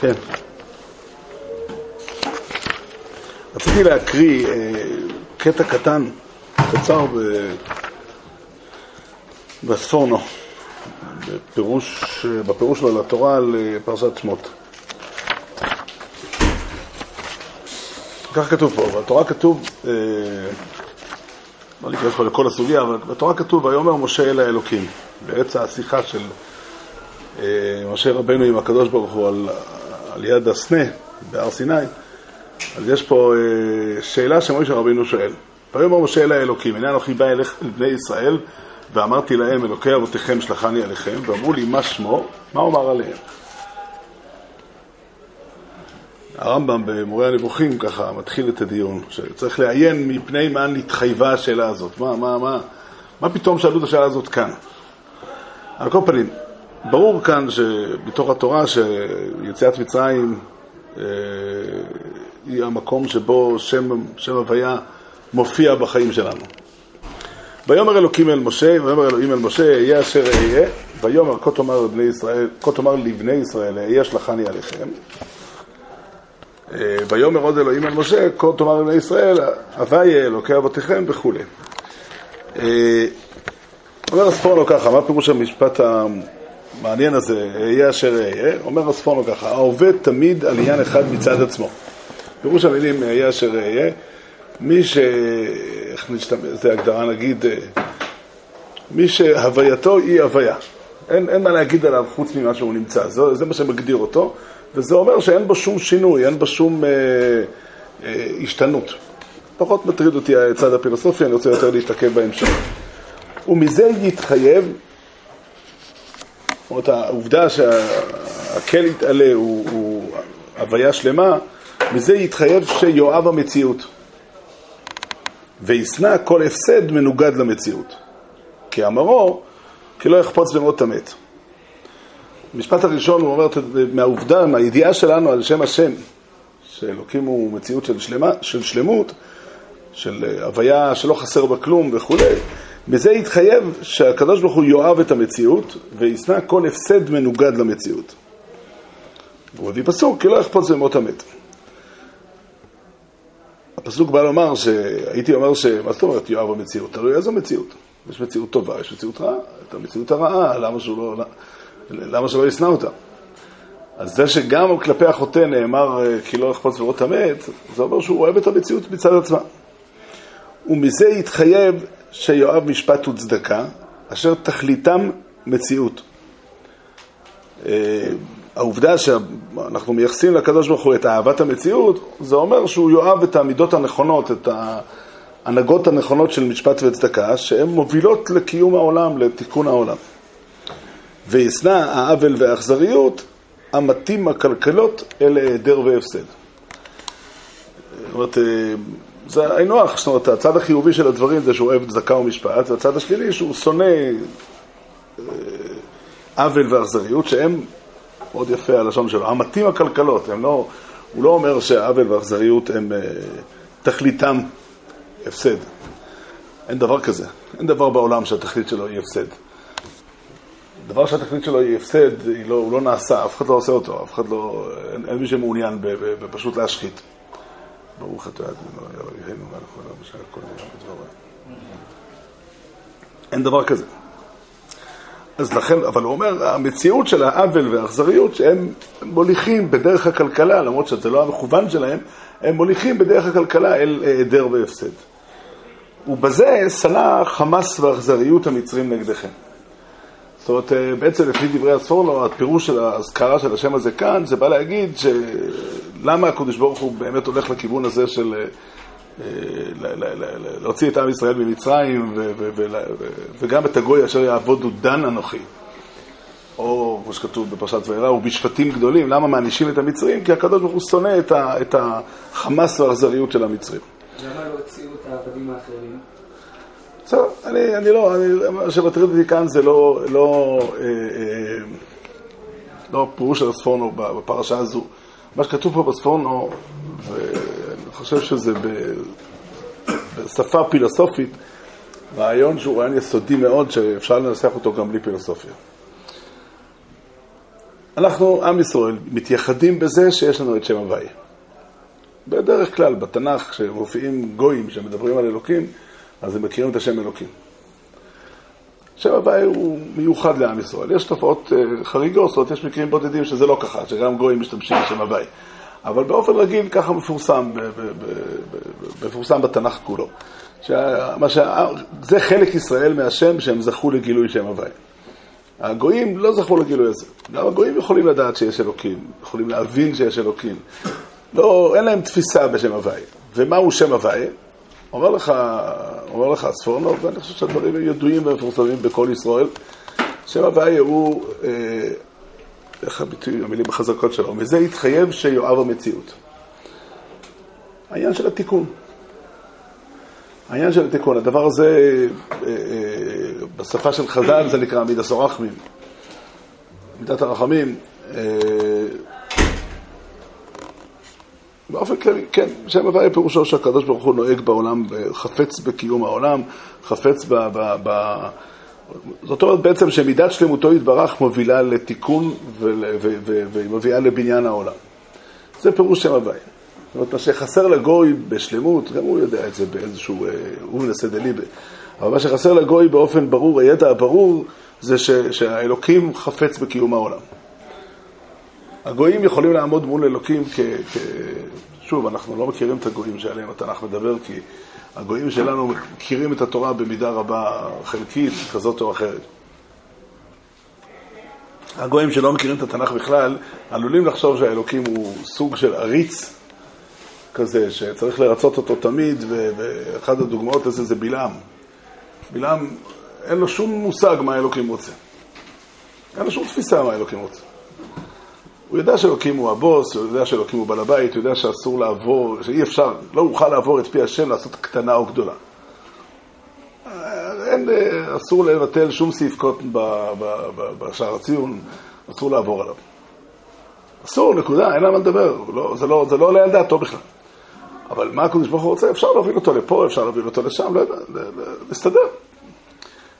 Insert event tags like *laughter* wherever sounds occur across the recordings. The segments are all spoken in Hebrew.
כן. רציתי להקריא אה, קטע קטן, קצר בספורנו, בפירוש, בפירוש שלו לתורה על אה, פרשת שמות. כך כתוב פה, בתורה כתוב, אה, לא ניכנס פה לכל הסוגיה, אבל בתורה כתוב, ויאמר משה אל האלוקים, בעץ השיחה של משה רבנו עם הקדוש ברוך הוא על, על יד הסנה בהר סיני, אז יש פה אה, שאלה שמשה רבינו שואל. ויאמר משה אל האלוקים, הנה אנוכי בא אל בני ישראל, ואמרתי להם, אלוקי אבותיכם שלחני עליכם, ואמרו לי, מה שמו? מה אומר עליהם? הרמב"ם במורה הנבוכים ככה מתחיל את הדיון, שצריך לעיין מפני מה נתחייבה השאלה הזאת. מה, מה, מה, מה פתאום שאלו את השאלה הזאת כאן? על כל פנים, ברור כאן שבתוך התורה שיציאת מצרים אה, היא המקום שבו שם, שם הוויה מופיע בחיים שלנו. ויאמר אלוקים אל משה, ויאמר אלוהים אל משה, אהיה אשר אהיה, ויאמר כה תאמר לבני ישראל, כה תאמר לבני ישראל, אהיה שלחני עליכם. ויאמר עוד אלוהים אל משה, כה תאמר לבני ישראל, הוויה אלוקי אבותיכם וכולי. אה, אומר הספורנו ככה, מה פירוש המשפט המעניין הזה, אהיה אשר אהיה? אומר הספורנו ככה, העובד תמיד על עניין אחד מצד עצמו. פירוש המילים אהיה אשר אהיה, מי ש... איך נשתמש, זו הגדרה נגיד, אה, מי שהווייתו היא הוויה. אין, אין מה להגיד עליו חוץ ממה שהוא נמצא, זה, זה מה שמגדיר אותו, וזה אומר שאין בו שום שינוי, אין בו שום אה, אה, השתנות. פחות מטריד אותי הצד הפילוסופי, אני רוצה יותר להתעכב בהמשך. ומזה יתחייב, זאת אומרת, העובדה שהקל יתעלה הוא, הוא הוויה שלמה, מזה יתחייב שיואב המציאות. וישנא כל הפסד מנוגד למציאות. כי אמרו, כי לא יחפוץ במות המת. המשפט הראשון הוא אומר, מהעובדה, מהידיעה שלנו על שם השם, שאלוקים הוא מציאות של, שלמה, של שלמות, של הוויה שלא חסר בה כלום וכולי, בזה יתחייב שהקדוש ברוך הוא יאהב את המציאות וישנא כל הפסד מנוגד למציאות. הוא מביא פסוק, כי לא יחפוץ במות המת. הפסוק בא לומר שהייתי אומר ש... מה זאת אומרת יואב המציאות? תלוי איזו מציאות. יש מציאות טובה, יש מציאות רעה. את המציאות הרעה, למה, שהוא לא, למה שלא ישנא אותה? אז זה שגם כלפי החוטא נאמר כי לא יחפוץ לראות המת, זה אומר שהוא אוהב את המציאות מצד עצמה. ומזה יתחייב שיואב משפט וצדקה, אשר תכליתם מציאות. אה, העובדה שאנחנו מייחסים לקדוש ברוך הוא את אהבת המציאות, זה אומר שהוא יאהב את המידות הנכונות, את ההנהגות הנכונות של משפט וצדקה, שהן מובילות לקיום העולם, לתיקון העולם. וישנא העוול והאכזריות המתאים הקלקלות אל היעדר והפסד. זאת אומרת, זה היינו הך, זאת אומרת, הצד החיובי של הדברים זה שהוא אוהב צדקה ומשפט, והצד השלילי שהוא שונא אה, עוול ואכזריות, שהם מאוד יפה הלשון שלו, המתים הכלכלות, הם לא, הוא לא אומר שהעוול והאכזריות הם אה, תכליתם הפסד. אין דבר כזה. אין דבר בעולם שהתכלית שלו היא הפסד. דבר שהתכלית שלו היא הפסד, היא לא, הוא לא נעשה, אף אחד לא עושה אותו, אף אחד לא, אין, אין מי שמעוניין בפשוט להשחית. ברוך אתה אדוני אלוהינו מלך העולם בשעה הכל נראה בדברו. אין דבר כזה. אז לכן, אבל הוא אומר, המציאות של העוול והאכזריות, שהם מוליכים בדרך הכלכלה, למרות שזה לא המכוון שלהם, הם מוליכים בדרך הכלכלה אל היעדר והפסד. ובזה שנא חמאס ואכזריות המצרים נגדכם. זאת אומרת, בעצם לפי דברי הספורנו, הפירוש של האזכרה של השם הזה כאן, זה בא להגיד שלמה הקדוש ברוך הוא באמת הולך לכיוון הזה של להוציא את עם ישראל ממצרים, וגם את הגוי אשר יעבודו דן אנוכי. או, כמו שכתוב בפרשת וירא, ובשפטים גדולים. למה מענישים את המצרים? כי הקדוש ברוך הוא שונא את החמאס והאכזריות של המצרים. למה לא הוציאו את העבדים האחרים? בסדר, אני, אני לא, אני, מה שמטריד אותי כאן זה לא, לא, אה, אה, לא פירוש של הספורנו בפרשה הזו. מה שכתוב פה בספורנו, ואני חושב שזה בשפה פילוסופית, רעיון שהוא רעיון יסודי מאוד, שאפשר לנסח אותו גם בלי פילוסופיה. אנחנו, עם ישראל, מתייחדים בזה שיש לנו את שם הוואי. בדרך כלל, בתנ"ך, כשמופיעים גויים שמדברים על אלוקים, אז הם מכירים את השם אלוקים. שם הוואי הוא מיוחד לעם ישראל. יש תופעות אה, חריגות, יש מקרים בודדים שזה לא ככה, שגם גויים משתמשים בשם הוואי. אבל באופן רגיל ככה מפורסם, מפורסם בתנ"ך כולו. שמה ש... זה חלק ישראל מהשם שהם זכו לגילוי שם הוואי. הגויים לא זכו לגילוי הזה. גם הגויים יכולים לדעת שיש אלוקים, יכולים להבין שיש אלוקים. לא, אין להם תפיסה בשם הוואי. ומהו שם הוואי? אומר לך, אומר לך הספורנוב, ואני חושב שהדברים הם ידועים ומפורסמים בכל ישראל. שם הוואי הוא, אה, איך הביטוי, המילים החזקות שלו, מזה התחייב שיואב המציאות. העניין של התיקון. העניין של התיקון, הדבר הזה, אה, אה, בשפה של חז"ל זה נקרא מידת הרחמים. מידת הרחמים, אה, באופן כללי, כן, שם הוויה פירושו שהקדוש ברוך הוא נוהג בעולם, חפץ בקיום העולם, חפץ ב... ב, ב זאת אומרת בעצם שמידת שלמותו יתברך מובילה לתיקון והיא מביאה לבניין העולם. זה פירוש שם הוויה. זאת אומרת, מה שחסר לגוי בשלמות, גם הוא יודע את זה באיזשהו, אה, הוא מנסה דליבה, אבל מה שחסר לגוי באופן ברור, הידע הברור, זה ש, שהאלוקים חפץ בקיום העולם. הגויים יכולים לעמוד מול אלוקים כ... כ... שוב, אנחנו לא מכירים את הגויים שעליהם התנ"ך מדבר, כי הגויים שלנו מכירים את התורה במידה רבה חלקית, כזאת או אחרת. הגויים שלא מכירים את התנ"ך בכלל, עלולים לחשוב שהאלוקים הוא סוג של עריץ כזה, שצריך לרצות אותו תמיד, ואחת הדוגמאות לזה זה בלעם. בלעם, אין לו שום מושג מה האלוקים רוצה. אין לו שום תפיסה מה האלוקים רוצה. הוא יודע שאלוקים הוא הבוס, הוא יודע שאלוקים הוא בעל הבית, הוא יודע שאסור לעבור, שאי אפשר, לא אוכל לעבור את פי השם לעשות קטנה או גדולה. אין, אסור לבטל שום סעיף קוטן בשער הציון, אסור לעבור עליו. אסור, נקודה, אין לה מה לדבר, לא, זה, לא, זה לא עולה על דעתו בכלל. אבל מה הקדוש ברוך הוא רוצה? אפשר להוביל אותו לפה, אפשר להוביל אותו לשם, לא יודע, להסתדר.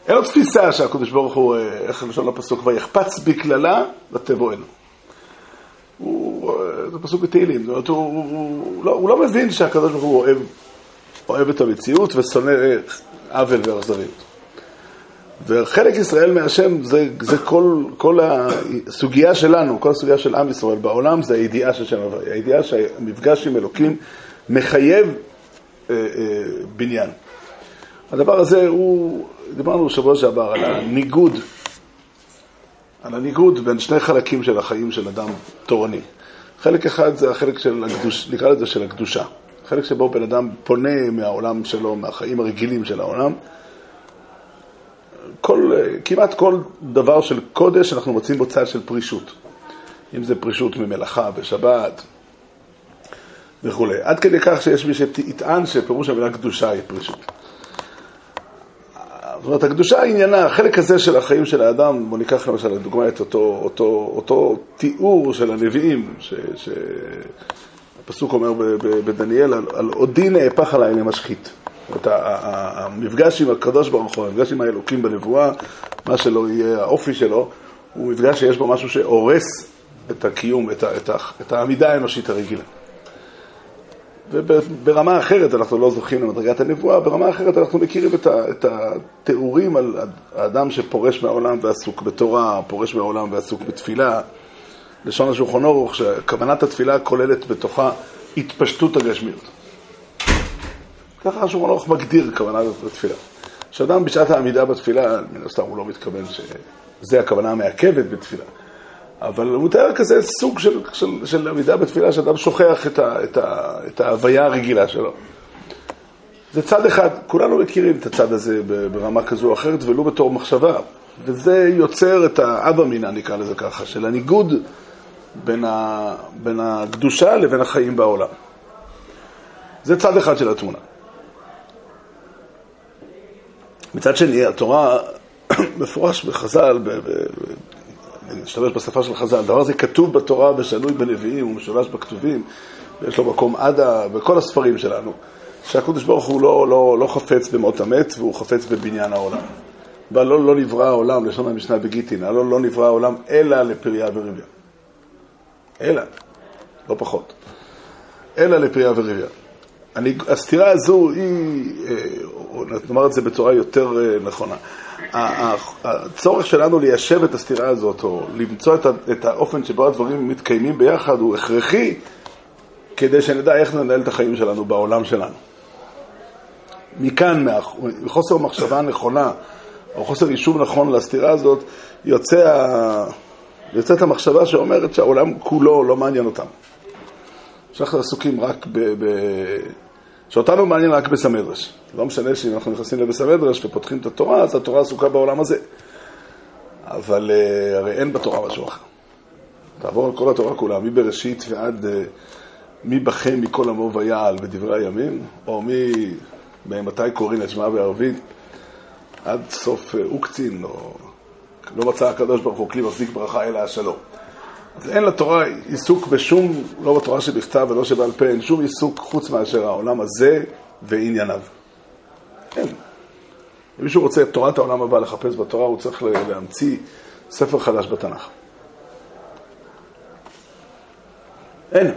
אין לו תפיסה שהקדוש ברוך הוא, אה, איך לשון הפסוק, ויחפץ בקללה ותבואנו. הוא, אה, זה פסוק בתהילים, זאת אומרת, הוא, הוא, הוא, לא, הוא לא מבין שהקדוש ברוך הוא אוהב, אוהב את המציאות ושונא עוול ואכזריות. וחלק ישראל מהשם זה, זה כל, כל הסוגיה שלנו, כל הסוגיה של עם ישראל בעולם, זה הידיעה של שם הוויה, הידיעה שהמפגש עם אלוקים מחייב אה, אה, בניין. הדבר הזה הוא, דיברנו שבוע שעבר על הניגוד על הניגוד בין שני חלקים של החיים של אדם תורני. חלק אחד זה החלק של הקדוש, נקרא לזה של הקדושה. חלק שבו בן אדם פונה מהעולם שלו, מהחיים הרגילים של העולם. כל, כמעט כל דבר של קודש אנחנו מוצאים בו צד של פרישות. אם זה פרישות ממלאכה בשבת וכולי. עד כדי כך שיש מי שיטען שפירוש המילה קדושה היא פרישות. זאת אומרת, הקדושה עניינה, החלק הזה של החיים של האדם, בוא ניקח למשל לדוגמה את אותו, אותו, אותו תיאור של הנביאים, שהפסוק אומר בדניאל, על, עודי נהפך עליי למשחית. אומרת, המפגש עם הקדוש ברוך הוא, המפגש עם האלוקים בנבואה, מה שלא יהיה האופי שלו, הוא מפגש שיש בו משהו שהורס את הקיום, את, את, את העמידה האנושית הרגילה. וברמה אחרת אנחנו לא זוכים למדרגת הנבואה, ברמה אחרת אנחנו מכירים את, ה, את התיאורים על האדם שפורש מהעולם ועסוק בתורה, פורש מהעולם ועסוק בתפילה. לשון השולחון אורוך, שכוונת התפילה כוללת בתוכה התפשטות הגשמיות. ככה השולחון אורוך מגדיר כוונת התפילה. כשאדם בשעת העמידה בתפילה, מן הסתם הוא לא מתכוון שזה הכוונה המעכבת בתפילה. אבל הוא מתאר כזה סוג של, של, של עמידה בתפילה, שאדם שוכח את, ה, את, ה, את ההוויה הרגילה שלו. זה צד אחד, כולנו מכירים את הצד הזה ברמה כזו או אחרת, ולו בתור מחשבה. וזה יוצר את האבא מינה, נקרא לזה ככה, של הניגוד בין, ה, בין הקדושה לבין החיים בעולם. זה צד אחד של התמונה. מצד שני, התורה *coughs* מפורש בחז"ל, נשתמש בשפה של חז"ל, הדבר הזה כתוב בתורה ושנוי בנביאים ומשולש בכתובים, ויש לו מקום עדה בכל הספרים שלנו, שהקדוש ברוך הוא לא, לא, לא חפץ במות המת, והוא חפץ בבניין העולם. והלא לא נברא העולם, לשון המשנה בגיטין, הלא לא נברא העולם אלא לפריה וריביה. אלא, לא פחות. אלא לפריה וריביה. אני, הסתירה הזו היא, אה, נאמר את זה בצורה יותר אה, נכונה. הצורך שלנו ליישב את הסתירה הזאת, או למצוא את האופן שבו הדברים מתקיימים ביחד, הוא הכרחי כדי שנדע איך לנהל את החיים שלנו בעולם שלנו. מכאן, מחוסר מחשבה נכונה, או חוסר יישוב נכון לסתירה הזאת, יוצא, יוצאת המחשבה שאומרת שהעולם כולו לא מעניין אותם. שאנחנו עסוקים רק ב... ב... שאותנו מעניין רק בסמדרש. לא משנה שאם אנחנו נכנסים לבסמדרש ופותחים את התורה, אז התורה עסוקה בעולם הזה. אבל uh, הרי אין בתורה משהו אחר. תעבור על כל התורה כולה, מבראשית ועד uh, מי בכם מכל עמו ויעל בדברי הימים, או מי, מתי קוראים את שמע בערבית, עד סוף uh, אוקצין, או לא מצא הקדוש ברוך הוא כלי מחזיק ברכה אלא השלום. אין לתורה עיסוק בשום, לא בתורה שבכתב ולא שבעל פה, אין שום עיסוק חוץ מאשר העולם הזה וענייניו. אין. אם מישהו רוצה את תורת העולם הבא לחפש בתורה, הוא צריך להמציא ספר חדש בתנ"ך. אין.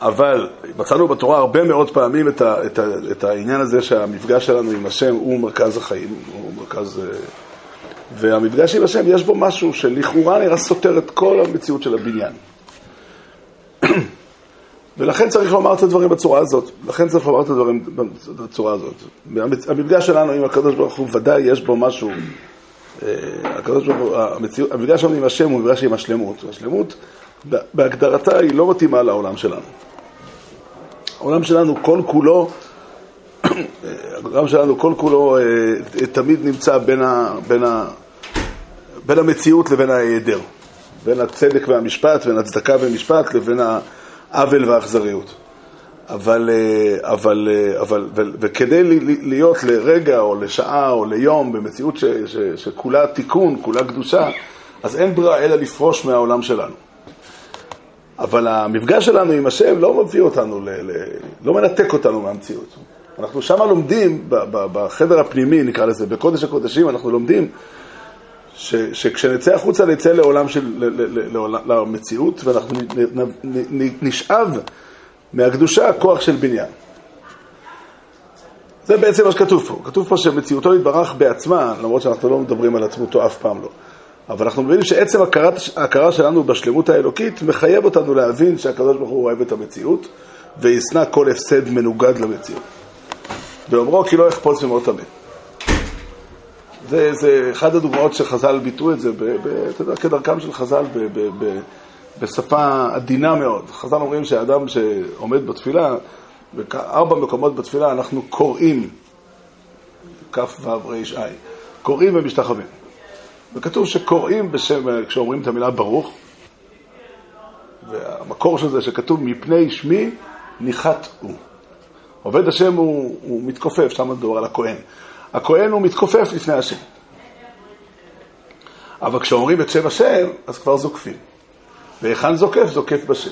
אבל מצאנו בתורה הרבה מאוד פעמים את, ה, את, ה, את העניין הזה שהמפגש שלנו עם השם הוא מרכז החיים, הוא מרכז... אה, והמפגש עם השם, יש בו משהו שלכאורה נראה סותר את כל המציאות של הבניין. *clears throat* ולכן צריך לומר את הדברים בצורה הזאת. לכן צריך לומר את הדברים בצורה הזאת. המפגש שלנו עם הקדוש ברוך הוא, ודאי יש בו משהו. אה, הקדוש ברוך הוא, המציאות, המפגש שלנו עם השם הוא מפגש עם השלמות. השלמות, בהגדרתה, היא לא מתאימה לעולם שלנו. העולם שלנו כל כולו, *clears throat* העולם שלנו כל כולו אה, תמיד נמצא בין, ה, בין, ה, בין המציאות לבין ההיעדר. בין הצדק והמשפט, בין הצדקה ומשפט, לבין העוול והאכזריות. אבל, אה, אבל, אה, אבל, וכדי להיות לרגע או לשעה או ליום במציאות ש, ש, שכולה תיקון, כולה קדושה, אז אין ברירה אלא לפרוש מהעולם שלנו. אבל המפגש שלנו עם השם לא מביא אותנו, ל, ל, לא מנתק אותנו מהמציאות. אנחנו שם לומדים, בחדר הפנימי נקרא לזה, בקודש הקודשים, אנחנו לומדים ש, שכשנצא החוצה נצא לעולם של, ל, ל, ל, למציאות, ואנחנו נשאב מהקדושה כוח של בניין. זה בעצם מה שכתוב פה. כתוב פה שמציאותו יתברך בעצמה, למרות שאנחנו לא מדברים על עצמותו אף פעם לא. אבל אנחנו מבינים שעצם ההכרה שלנו בשלמות האלוקית מחייב אותנו להבין שהקדוש ברוך הוא אוהב את המציאות וישנא כל הפסד מנוגד למציאות. ואומרו כי לא יחפוץ ממות המת. זה, זה אחד הדוגמאות שחז"ל ביטאו את זה, ב, ב, אתה יודע, כדרכם של חז"ל ב, ב, ב, בשפה עדינה מאוד. חז"ל אומרים שאדם שעומד בתפילה, בארבע מקומות בתפילה אנחנו קוראים, כ"ו ר"ע, קוראים ומשתחווים. וכתוב שקוראים בשם, כשאומרים את המילה ברוך, והמקור של זה שכתוב מפני שמי ניחת הוא. עובד השם הוא, הוא מתכופף, שם מדובר על הכהן. הכהן הוא מתכופף לפני השם. אבל כשאומרים את שם השם, אז כבר זוקפים. והיכן זוקף? זוקף בשם.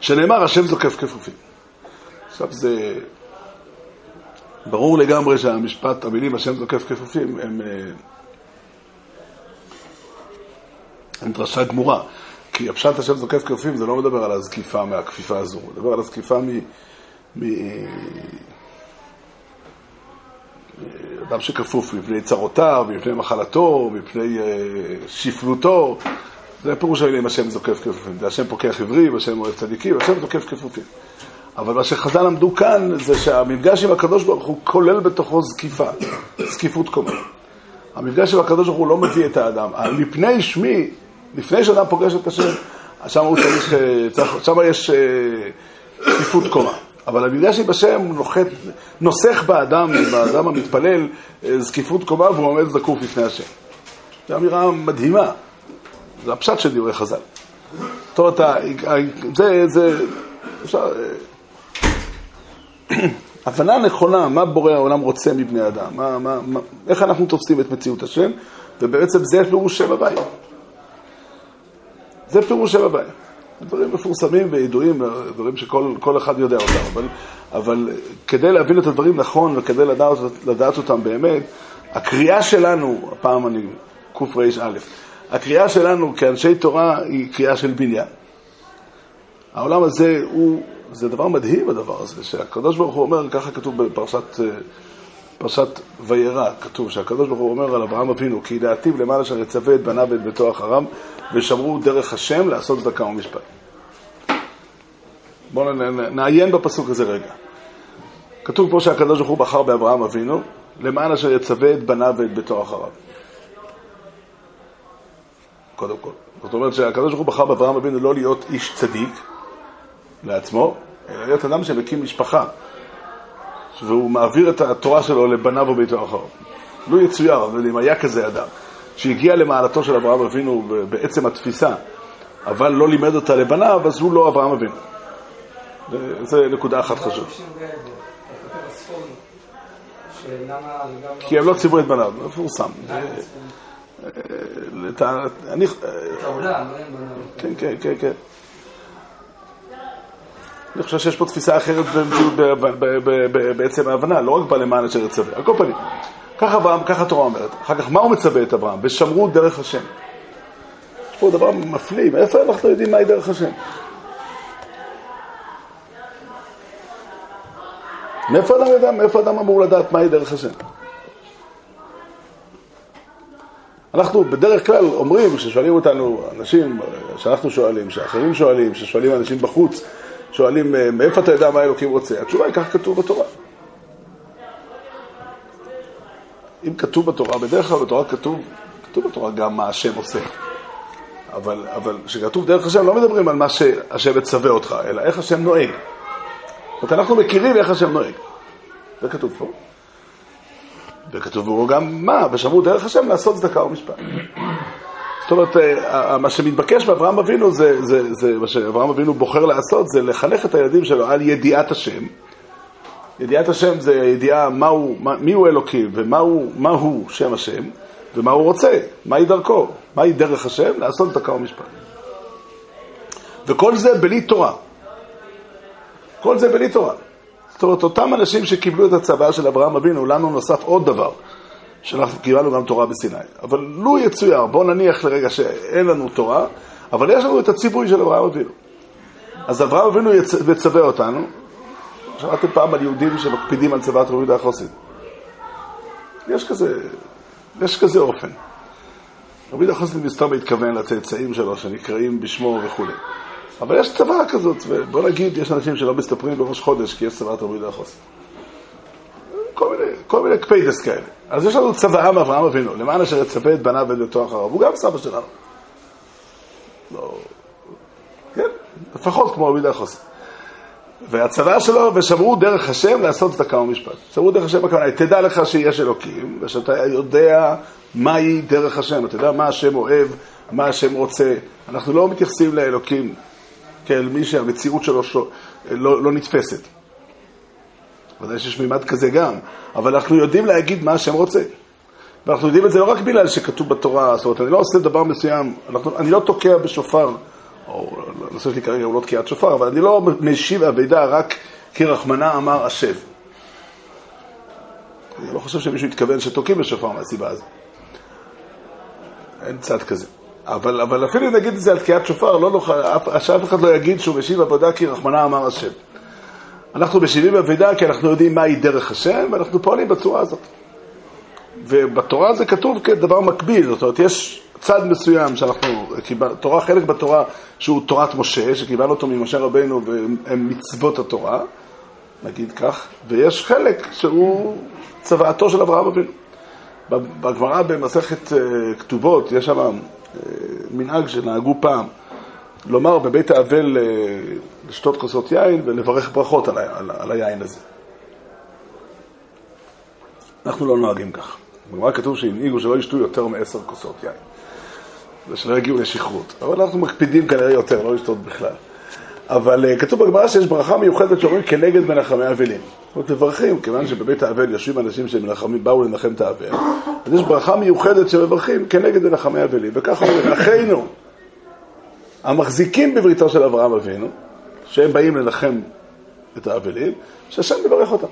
שנאמר, השם זוקף כפופים. עכשיו זה... ברור לגמרי שהמשפט, המילים השם זוקף כפופים, הם, אה, הם דרשה גמורה. כי הפשט השם זוקף כפופים זה לא מדבר על הזקיפה מהכפיפה הזו, מדבר על הזקיפה מ... מ... אדם שכפוף מפני צרותיו, מפני מחלתו, מפני uh, שפלותו, זה פירוש המילים השם זוקף כפופים. זה השם פוקח עברים, השם אוהב צדיקים, השם זוקף כפופים. אבל מה שחז"ל למדו כאן זה שהמפגש עם הקדוש ברוך הוא כולל בתוכו זקיפה, זקיפות קומה. המפגש עם הקדוש ברוך הוא לא מביא את האדם. מפני שמי, לפני שאדם פוגש את השם, שם צריך, צריך שם יש זקיפות קומה. אבל המפגש השם נוחת, נוסך באדם, באדם המתפלל, זקיפות קומה והוא עומד זקוף לפני השם. זו אמירה מדהימה. זה הפשט של דברי חז"ל. זאת אומרת, זה, זה, אפשר... *clears throat* הבנה נכונה, מה בורא העולם רוצה מבני אדם, מה, מה, מה, איך אנחנו תופסים את מציאות השם, ובעצם זה פירוש שם הוויה. זה פירוש שם הוויה. דברים מפורסמים וידועים, דברים שכל אחד יודע אותם, אבל, אבל כדי להבין את הדברים נכון וכדי לדעת, לדעת אותם באמת, הקריאה שלנו, הפעם אני קרא, הקריאה שלנו כאנשי תורה היא קריאה של בניין. העולם הזה הוא, זה דבר מדהים הדבר הזה, שהקדוש ברוך הוא אומר, ככה כתוב בפרשת פרשת וירא, כתוב שהקדוש ברוך הוא אומר על אברהם אבינו, כי דעתיו למעלה אשר יצווה את בניו ואת ביתו אחריו, ושמרו דרך השם לעשות צדקה ומשפט. בואו נעיין בפסוק הזה רגע. כתוב פה שהקדוש ברוך הוא בחר באברהם אבינו, למען אשר יצווה את בניו ואת ביתו אחריו. קודם כל. זאת אומרת שהקדוש ברוך הוא בחר באברהם אבינו לא להיות איש צדיק לעצמו, אלא להיות אדם שמקים משפחה. והוא מעביר את התורה שלו לבניו וביתו אחריו. לו לא יצויר, אבל אם היה כזה אדם, שהגיע למעלתו של אברהם אבינו בעצם התפיסה, אבל לא לימד אותה לבניו, אז הוא לא אברהם אבינו. זה נקודה אחת חשובה. כי הם לא ציוו את בניו, מפורסם. את העולם, כן, כן, כן, כן. אני חושב שיש פה תפיסה אחרת בעצם ההבנה, לא רק בלמען אשר יצווה. על כל פנים, ככה אברהם, ככה התורה אומרת. אחר כך, מה הוא מצווה את אברהם? ושמרו דרך השם. יש פה דבר מפליא, מאיפה אנחנו יודעים מהי דרך השם? מאיפה אדם יודע, מאיפה אדם אמור לדעת מהי דרך השם? אנחנו בדרך כלל אומרים, כששואלים אותנו אנשים, שאנחנו שואלים, שאחרים שואלים, ששואלים אנשים בחוץ, שואלים, אה, מאיפה אתה יודע מה אלוקים רוצה? התשובה היא, כך כתוב בתורה. אם כתוב בתורה, בדרך כלל בתורה כתוב, כתוב בתורה גם מה השם עושה. אבל כשכתוב דרך השם לא מדברים על מה שהשם מצווה אותך, אלא איך השם נוהג. זאת אומרת, אנחנו מכירים איך השם נוהג. זה כתוב פה. וכתוב בו גם מה, ושמרו דרך השם לעשות צדקה ומשפט. זאת אומרת, אה, מה שמתבקש באברהם אבינו, זה, זה, זה, מה שאברהם אבינו בוחר לעשות, זה לחנך את הילדים שלו על ידיעת השם. ידיעת השם זה ידיעה מהו, מי הוא אלוקים ומהו מהו שם השם, ומה הוא רוצה, מהי דרכו, מהי דרך השם, לעשות את הקו המשפט. וכל זה בלי תורה. כל זה בלי תורה. זאת אומרת, אותם אנשים שקיבלו את הצוואה של אברהם אבינו, לנו נוסף עוד דבר. שאנחנו קיבלנו גם תורה בסיני. אבל לו יצויר, בואו נניח לרגע שאין לנו תורה, אבל יש לנו את הציווי של אברהם אבינו. אז אברהם אבינו יצווה אותנו. שמעתם פעם על יהודים שמקפידים על צוות רבי החוסית. יש כזה, יש כזה אופן. רבי יהודה החוסית מסתום מתכוון לצאצאים שלו, שנקראים בשמו וכו'. אבל יש צבא כזאת, ובוא נגיד, יש אנשים שלא מסתפרים בראש חודש כי יש צוות רבי יהודה. כל מיני, כל מיני קפיידס כאלה. אז יש לנו צוואה מאברהם אבינו, למען אשר יצווה את בניו ואת ביתו אחריו, הוא גם סבא שלנו. לא, כן, לפחות כמו רבי דחוס. והצוואה שלו, ושמרו דרך השם לעשות צדקה ומשפט. שמרו דרך השם הכוונה, תדע לך שיש אלוקים, ושאתה יודע מהי דרך השם, אתה יודע מה השם אוהב, מה השם רוצה. אנחנו לא מתייחסים לאלוקים כאל מי שהמציאות שלו לא, לא נתפסת. ודאי שיש מימד כזה גם, אבל אנחנו יודעים להגיד מה השם רוצה. ואנחנו יודעים את זה לא רק בגלל שכתוב בתורה, זאת אומרת, אני לא עושה דבר מסוים, אנחנו, אני לא תוקע בשופר, או הנושא שלי כרגע הוא לא תקיעת שופר, אבל אני לא משיב אבידה רק כי רחמנה אמר השב. אני לא חושב שמישהו התכוון שתוקעים בשופר מהסיבה הזאת. אין צד כזה. אבל, אבל אפילו אם נגיד את זה על תקיעת שופר, לא נוכל, שאף אחד לא יגיד שהוא משיב עבודה כי רחמנה אמר השם. אנחנו משיבים אבידה כי אנחנו יודעים מהי דרך השם, ואנחנו פועלים בצורה הזאת. ובתורה זה כתוב כדבר מקביל, זאת אומרת, יש צד מסוים שאנחנו, תורה, חלק בתורה שהוא תורת משה, שקיבלנו אותו ממשה רבנו והם מצוות התורה, נגיד כך, ויש חלק שהוא צוואתו של אברהם אבינו. בגמרא במסכת אה, כתובות, יש שם אה, מנהג שנהגו פעם. לומר בבית האבל אה, לשתות כוסות יין ולברך ברכות על, על, על היין הזה. אנחנו לא נוהגים כך. בגמרא כתוב שהנהיגו שלא ישתו יותר מעשר כוסות יין, ושלא יגיעו לשכרות. אבל אנחנו מקפידים כנראה יותר, לא לשתות בכלל. אבל uh, כתוב בגמרא שיש ברכה מיוחדת שאומרים כנגד מנחמי אבלים. זאת אומרת, מברכים, כיוון שבבית האבל יושבים אנשים שבאו לנחם את האבל, אז יש ברכה מיוחדת שמברכים כנגד מנחמי אבלים, וככה אומרים, אחינו, המחזיקים בבריתו של אברהם אבינו, שהם באים לנחם את האבלים, שהשם יברך אותם.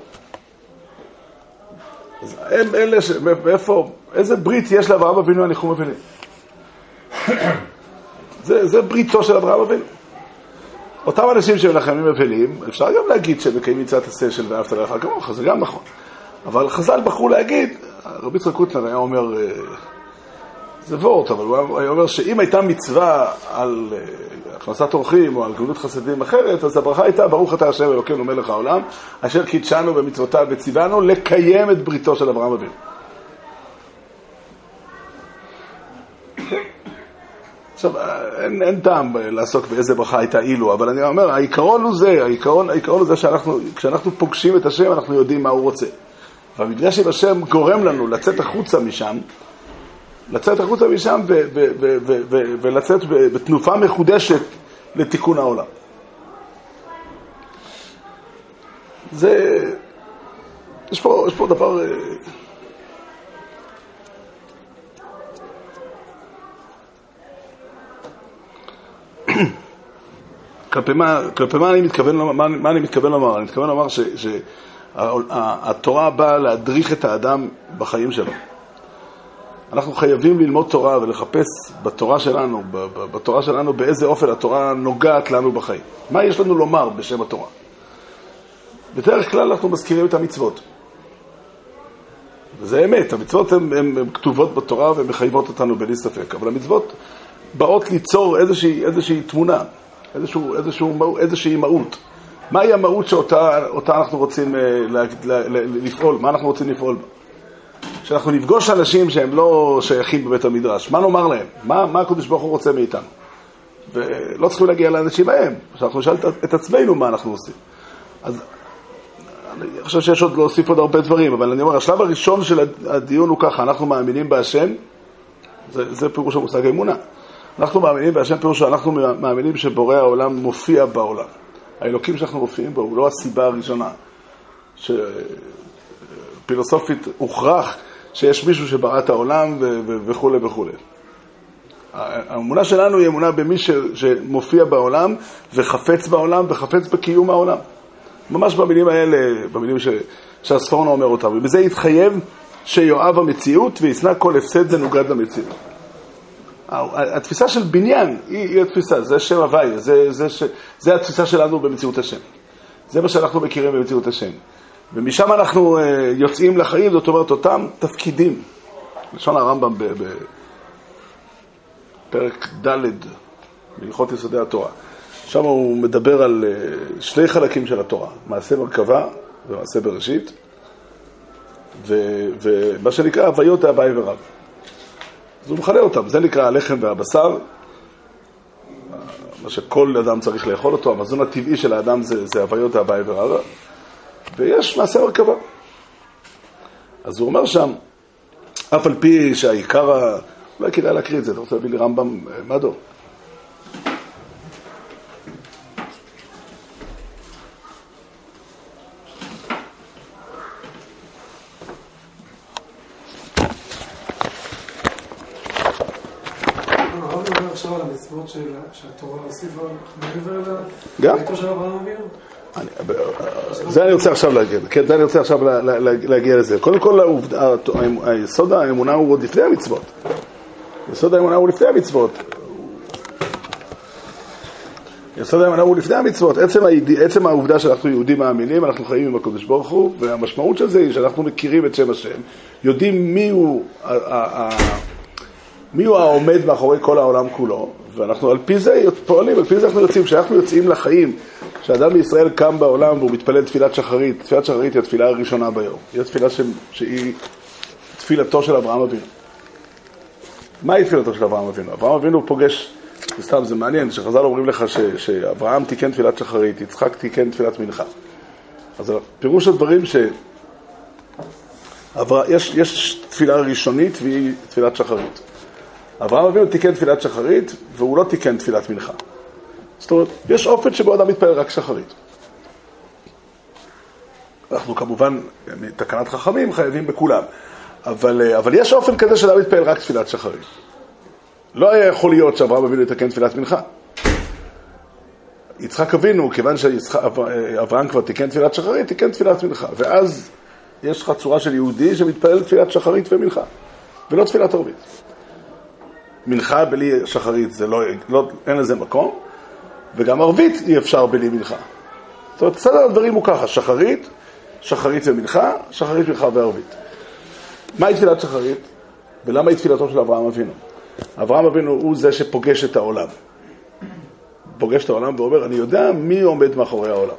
אז הם אלה ש... מאיפה, איזה ברית יש לאברהם אבינו הניחום אבלים? *coughs* זה, זה בריתו של אברהם אבינו. אותם אנשים שמנחמים אבלים, אפשר גם להגיד שהם מקיימים מצוות עשה של ואהבת לך כמוך, זה גם נכון. אבל חז"ל בחרו להגיד, רבי יצחק קוטנר היה אומר, אה, זה וורט, אבל הוא אומר שאם הייתה מצווה על אה, הכנסת אורחים או על גמילות חסדים אחרת, אז הברכה הייתה, ברוך אתה השם אלוקינו מלך העולם, אשר קידשנו במצוותיו וציוונו לקיים את בריתו של אברהם אבינו. עכשיו, אין, אין טעם לעסוק באיזה ברכה הייתה אילו, אבל אני אומר, העיקרון הוא זה, העיקרון, העיקרון הוא זה שאנחנו, כשאנחנו פוגשים את השם, אנחנו יודעים מה הוא רוצה. והמפגש עם השם גורם לנו לצאת החוצה משם, לצאת החוצה משם ולצאת בתנופה מחודשת לתיקון העולם. זה... יש פה, יש פה דבר... אה, *clears throat* כלפי מה, כלפי מה אני מתכוון לומר? מה, מה אני מתכוון לומר? אני מתכוון לומר שהתורה באה להדריך את האדם בחיים שלו. אנחנו חייבים ללמוד תורה ולחפש בתורה שלנו, בתורה שלנו באיזה אופן התורה נוגעת לנו בחיים. מה יש לנו לומר בשם התורה? בדרך כלל אנחנו מזכירים את המצוות. וזה אמת, המצוות הן כתובות בתורה ומחייבות אותנו בלי ספק, אבל המצוות באות ליצור איזושהי, איזושהי תמונה, איזשהו, איזשהו, איזושהי מהות. מהי המהות שאותה אנחנו רוצים אה, לה, לה, לה, לפעול, מה אנחנו רוצים לפעול בה? שאנחנו נפגוש אנשים שהם לא שייכים בבית המדרש, מה נאמר להם? מה, מה הקדוש ברוך הוא רוצה מאיתנו? ולא צריכים להגיע לאנשים ההם, שאנחנו נשאל את עצמנו מה אנחנו עושים. אז אני חושב שיש עוד להוסיף עוד הרבה דברים, אבל אני אומר, השלב הראשון של הדיון הוא ככה, אנחנו מאמינים בהשם, זה, זה פירוש המושג האמונה. אנחנו מאמינים בהשם פירוש שאנחנו מאמינים שבורא העולם מופיע בעולם. האלוקים שאנחנו מופיעים בו הוא לא הסיבה הראשונה. שפילוסופית הוכרח שיש מישהו שברא את העולם וכולי וכולי. האמונה שלנו היא אמונה במי ש, שמופיע בעולם וחפץ בעולם וחפץ בקיום העולם. ממש במילים האלה, במילים ש, שהספורנו אומר אותם. ובזה התחייב שיואב המציאות וישנא כל הפסד מנוגד למציאות. התפיסה של בניין היא, היא התפיסה, זה שם הוואי, זה, זה, זה, זה התפיסה שלנו במציאות השם. זה מה שאנחנו מכירים במציאות השם. ומשם אנחנו uh, יוצאים לחיים, זאת אומרת, אותם תפקידים. לשון הרמב"ם בפרק ד' בהלכות יסודי התורה. שם הוא מדבר על uh, שני חלקים של התורה, מעשה מרכבה ומעשה בראשית, ומה שנקרא הוויות האביי ורב. אז הוא מכנה אותם, זה נקרא הלחם והבשר, מה שכל אדם צריך לאכול אותו, המזון הטבעי של האדם זה, זה הוויות האביי ורבא, ויש מעשה מרכבה. אז הוא אומר שם, אף על פי שהעיקר, אולי כדאי להקריא את זה, אתה רוצה להביא לי רמב"ם אה, מדו? שהתורה הוסיפה מעבר לביתו של אברהם אבינו? זה אני רוצה עכשיו להגיד, כן, זה אני רוצה עכשיו להגיע לזה. קודם כל, היסוד האמונה הוא עוד לפני המצוות. יסוד האמונה הוא לפני המצוות. יסוד האמונה הוא לפני המצוות. עצם, עצם העובדה שאנחנו יהודים מאמינים, אנחנו חיים עם הקדוש ברוך הוא, והמשמעות של זה היא שאנחנו מכירים את שם השם, יודעים מי הוא, מי הוא העומד מאחורי כל העולם כולו, ואנחנו על פי זה פועלים, על פי זה אנחנו יוצאים. כשאנחנו יוצאים לחיים, כשאדם בישראל קם בעולם והוא מתפלל תפילת שחרית, תפילת שחרית היא התפילה הראשונה ביום. היא התפילה ש... שהיא תפילתו של אברהם אבינו. מהי תפילתו של אברהם אבינו? אברהם אבינו פוגש, סתם זה מעניין, שחז"ל אומרים לך ש... שאברהם תיקן תפילת שחרית, יצחק תיקן תפילת מנחה. אז פירוש הדברים ש... יש, יש תפילה ראשונית והיא תפילת שחרית. אברהם אבינו תיקן תפילת שחרית, והוא לא תיקן תפילת מנחה. זאת אומרת, יש אופן שבו אדם מתפלל רק שחרית. אנחנו כמובן, מתקנת חכמים, חייבים בכולם. אבל, אה, אבל יש אופן כזה שאדם מתפלל רק תפילת שחרית. לא היה יכול להיות שאברהם אבינו יתקן תפילת מנחה. יצחק אבינו, כיוון שאברהם כבר תיקן תפילת שחרית, תיקן תפילת מנחה. ואז יש לך צורה של יהודי שמתפלל תפילת שחרית ומנחה, ולא תפילת ערבית. מנחה בלי שחרית, זה לא, לא, אין לזה מקום, וגם ערבית אי אפשר בלי מנחה. זאת אומרת, סדר הדברים הוא ככה, שחרית, שחרית ומנחה, שחרית, מנחה וערבית. מהי תפילת שחרית, ולמה היא תפילתו של אברהם אבינו? אברהם אבינו הוא זה שפוגש את העולם. פוגש את העולם ואומר, אני יודע מי עומד מאחורי העולם.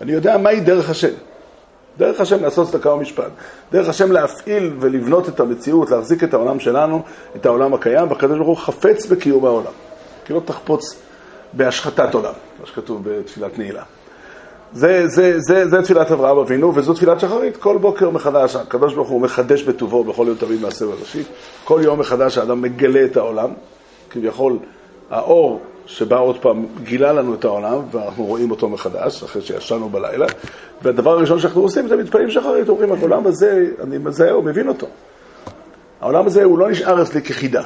אני יודע מהי דרך השם. דרך השם לעשות צדקה ומשפט. דרך השם להפעיל ולבנות את המציאות, להחזיק את העולם שלנו, את העולם הקיים, והקדוש ברוך הוא חפץ בקיום העולם. כי לא תחפוץ בהשחתת עולם, מה שכתוב בתפילת נעילה. זה, זה, זה, זה תפילת אברהם אבינו, וזו תפילת שחרית. כל בוקר מחדש, הקדוש ברוך הוא מחדש בטובו בכל יום תמיד מעשה בראשית. כל יום מחדש האדם מגלה את העולם, כביכול האור שבא עוד פעם, גילה לנו את העולם, ואנחנו רואים אותו מחדש, אחרי שישנו בלילה. והדבר הראשון שאנחנו עושים זה מתפללים שחרית, אומרים, העולם הזה, אני מזהה, הוא מבין אותו. העולם הזה הוא לא נשאר אצלי כחידה,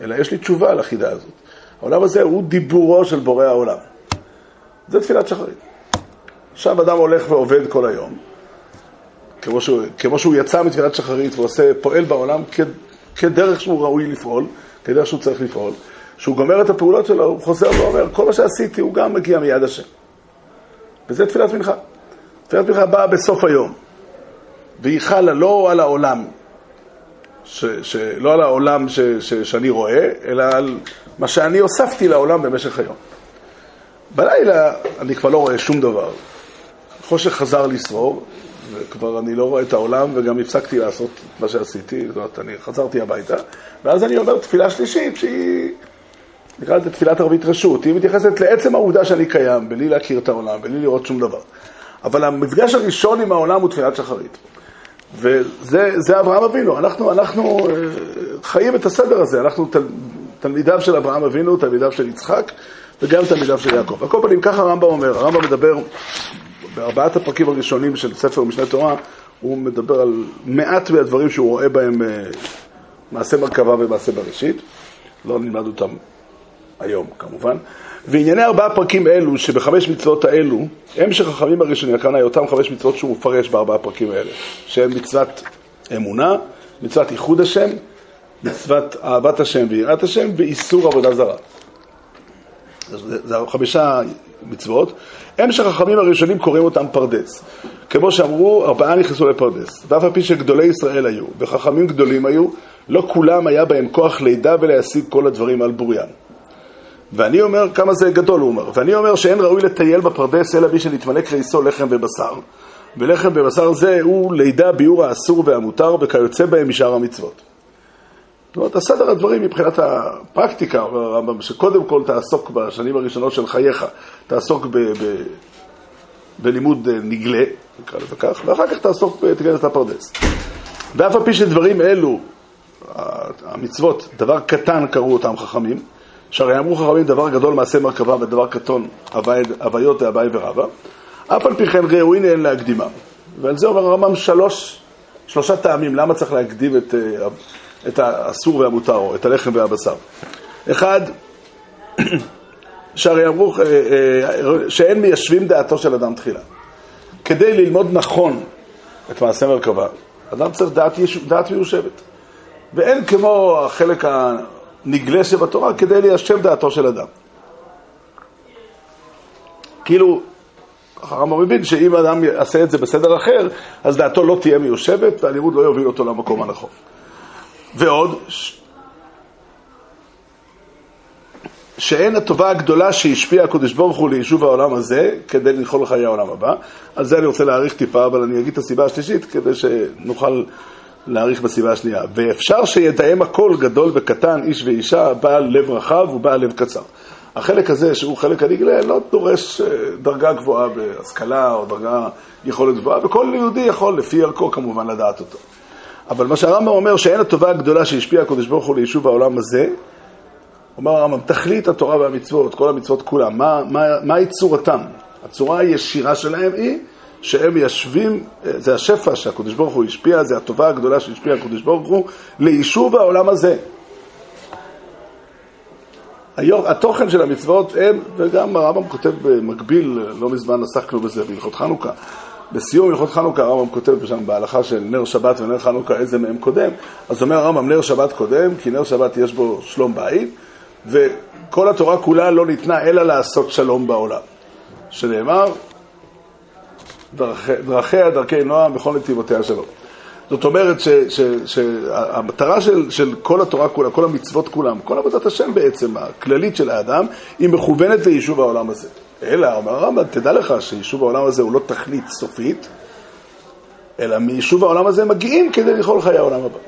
אלא יש לי תשובה על החידה הזאת. העולם הזה הוא דיבורו של בורא העולם. זה תפילת שחרית. עכשיו אדם הולך ועובד כל היום, כמו שהוא, כמו שהוא יצא מתפילת שחרית ועושה, פועל בעולם כדרך שהוא ראוי לפעול, כדרך שהוא צריך לפעול. כשהוא גומר את הפעולות שלו, הוא חוזר ואומר, כל מה שעשיתי הוא גם מגיע מיד השם. וזה תפילת מנחה. תפילת מנחה באה בסוף היום, והיא חלה לא על העולם, ש, ש, לא על העולם ש, ש, שאני רואה, אלא על מה שאני הוספתי לעולם במשך היום. בלילה אני כבר לא רואה שום דבר. חושך חזר לשרור, וכבר אני לא רואה את העולם, וגם הפסקתי לעשות מה שעשיתי, זאת אומרת, אני חזרתי הביתה, ואז אני אומר תפילה שלישית שהיא... נקרא לזה תפילת ערבית רשות, היא מתייחסת לעצם העובדה שאני קיים, בלי להכיר את העולם, בלי לראות שום דבר. אבל המפגש הראשון עם העולם הוא תפילת שחרית. וזה אברהם אבינו, אנחנו, אנחנו אה, חיים את הסדר הזה, אנחנו תל, תלמידיו של אברהם אבינו, תלמידיו של יצחק וגם תלמידיו של יעקב. על כל פנים, ככה הרמב"ם אומר, הרמב"ם מדבר בארבעת הפרקים הראשונים של ספר משנה תורה, הוא מדבר על מעט מהדברים שהוא רואה בהם אה, מעשה מרכבה ומעשה בראשית, לא נלמד אותם היום כמובן, וענייני ארבעה פרקים אלו, שבחמש מצוות האלו, הם שחכמים הראשונים, הכוונה היא אותם חמש מצוות שהוא מפרש בארבעה פרקים האלה, שהם מצוות אמונה, מצוות ייחוד השם, מצוות אהבת השם ויראת השם, ואיסור עבודה זרה. זה חמישה מצוות, הם שחכמים הראשונים קוראים אותם פרדס. כמו שאמרו, ארבעה נכנסו לפרדס, ואף על פי שגדולי ישראל היו, וחכמים גדולים היו, לא כולם היה בהם כוח לידע ולהשיג כל הדברים על בוריין. ואני אומר, כמה זה גדול, הוא אומר, ואני אומר שאין ראוי לטייל בפרדס אלא מי שנתמלא קריסו לחם ובשר, ולחם ובשר זה הוא לידה ביור האסור והמותר וכיוצא בהם משאר המצוות. זאת אומרת, הסדר הדברים מבחינת הפרקטיקה, הרמב"ם, שקודם כל תעסוק בשנים הראשונות של חייך, תעסוק ב, ב, בלימוד נגלה, נקרא לזה כך, ואחר כך תעסוק בתקנת הפרדס. ואף על פי שדברים אלו, המצוות, דבר קטן קראו אותם חכמים, שהרי אמרו חכמים דבר גדול מעשה מרכבה ודבר קטון הוויות לאביי ורבא, אף על פי כן ראוין אין להקדימם. ועל זה אומר הרמב"ם שלוש, שלושה טעמים למה צריך להקדים את, אה, את האסור והמותר, או את הלחם והבשר. אחד, *clears throat* שהרי אמרו אה, אה, שאין מיישבים דעתו של אדם תחילה. כדי ללמוד נכון את מעשה מרכבה, אדם צריך דעת, דעת מיושבת. ואין כמו החלק נגלה שבתורה כדי ליישב דעתו של אדם. כאילו, הרמב"ם מבין שאם אדם יעשה את זה בסדר אחר, אז דעתו לא תהיה מיושבת והלימוד לא יוביל אותו למקום הנכון. ועוד, שאין הטובה הגדולה שהשפיעה הקדוש ברוך הוא ליישוב העולם הזה כדי לנחול לחיי העולם הבא. על זה אני רוצה להאריך טיפה, אבל אני אגיד את הסיבה השלישית כדי שנוכל להאריך בסיבה השנייה. ואפשר שיתאם הכל, גדול וקטן, איש ואישה, בעל לב רחב ובעל לב קצר. החלק הזה, שהוא חלק הנגלה, לא דורש אה, דרגה גבוהה בהשכלה או דרגה יכולת גבוהה, וכל יהודי יכול, לפי ערכו כמובן, לדעת אותו. אבל מה שהרמב"ם אומר, שאין הטובה הגדולה שהשפיעה הקדוש ברוך הוא ליישוב העולם הזה, אומר הרמב"ם, תכלית התורה והמצוות, כל המצוות כולם, מה, מה, מהי צורתם? הצורה הישירה שלהם היא שהם מיישבים, זה השפע שהקדוש ברוך הוא השפיע, זה הטובה הגדולה שהשפיע הקדוש ברוך הוא ליישוב העולם הזה. היו- התוכן של המצוות הם, וגם הרמב"ם כותב במקביל, לא מזמן עסקנו בזה בהלכות חנוכה. בסיום הלכות חנוכה הרמב"ם כותב שם בהלכה של נר שבת ונר חנוכה איזה מהם קודם, אז אומר הרמב"ם נר שבת קודם, כי נר שבת יש בו שלום בית, וכל התורה כולה לא ניתנה אלא לעשות שלום בעולם. שנאמר, דרכי- דרכיה דרכי נועם בכל נתיבותיה שלום. זאת אומרת שהמטרה של, של כל התורה כולה, כל המצוות כולם, כל עבודת השם בעצם, הכללית של האדם, היא מכוונת ליישוב העולם הזה. אלא, אומר הרמב"ם, תדע לך שיישוב העולם הזה הוא לא תכלית סופית, אלא מיישוב העולם הזה מגיעים כדי לאכול חיי העולם הבא.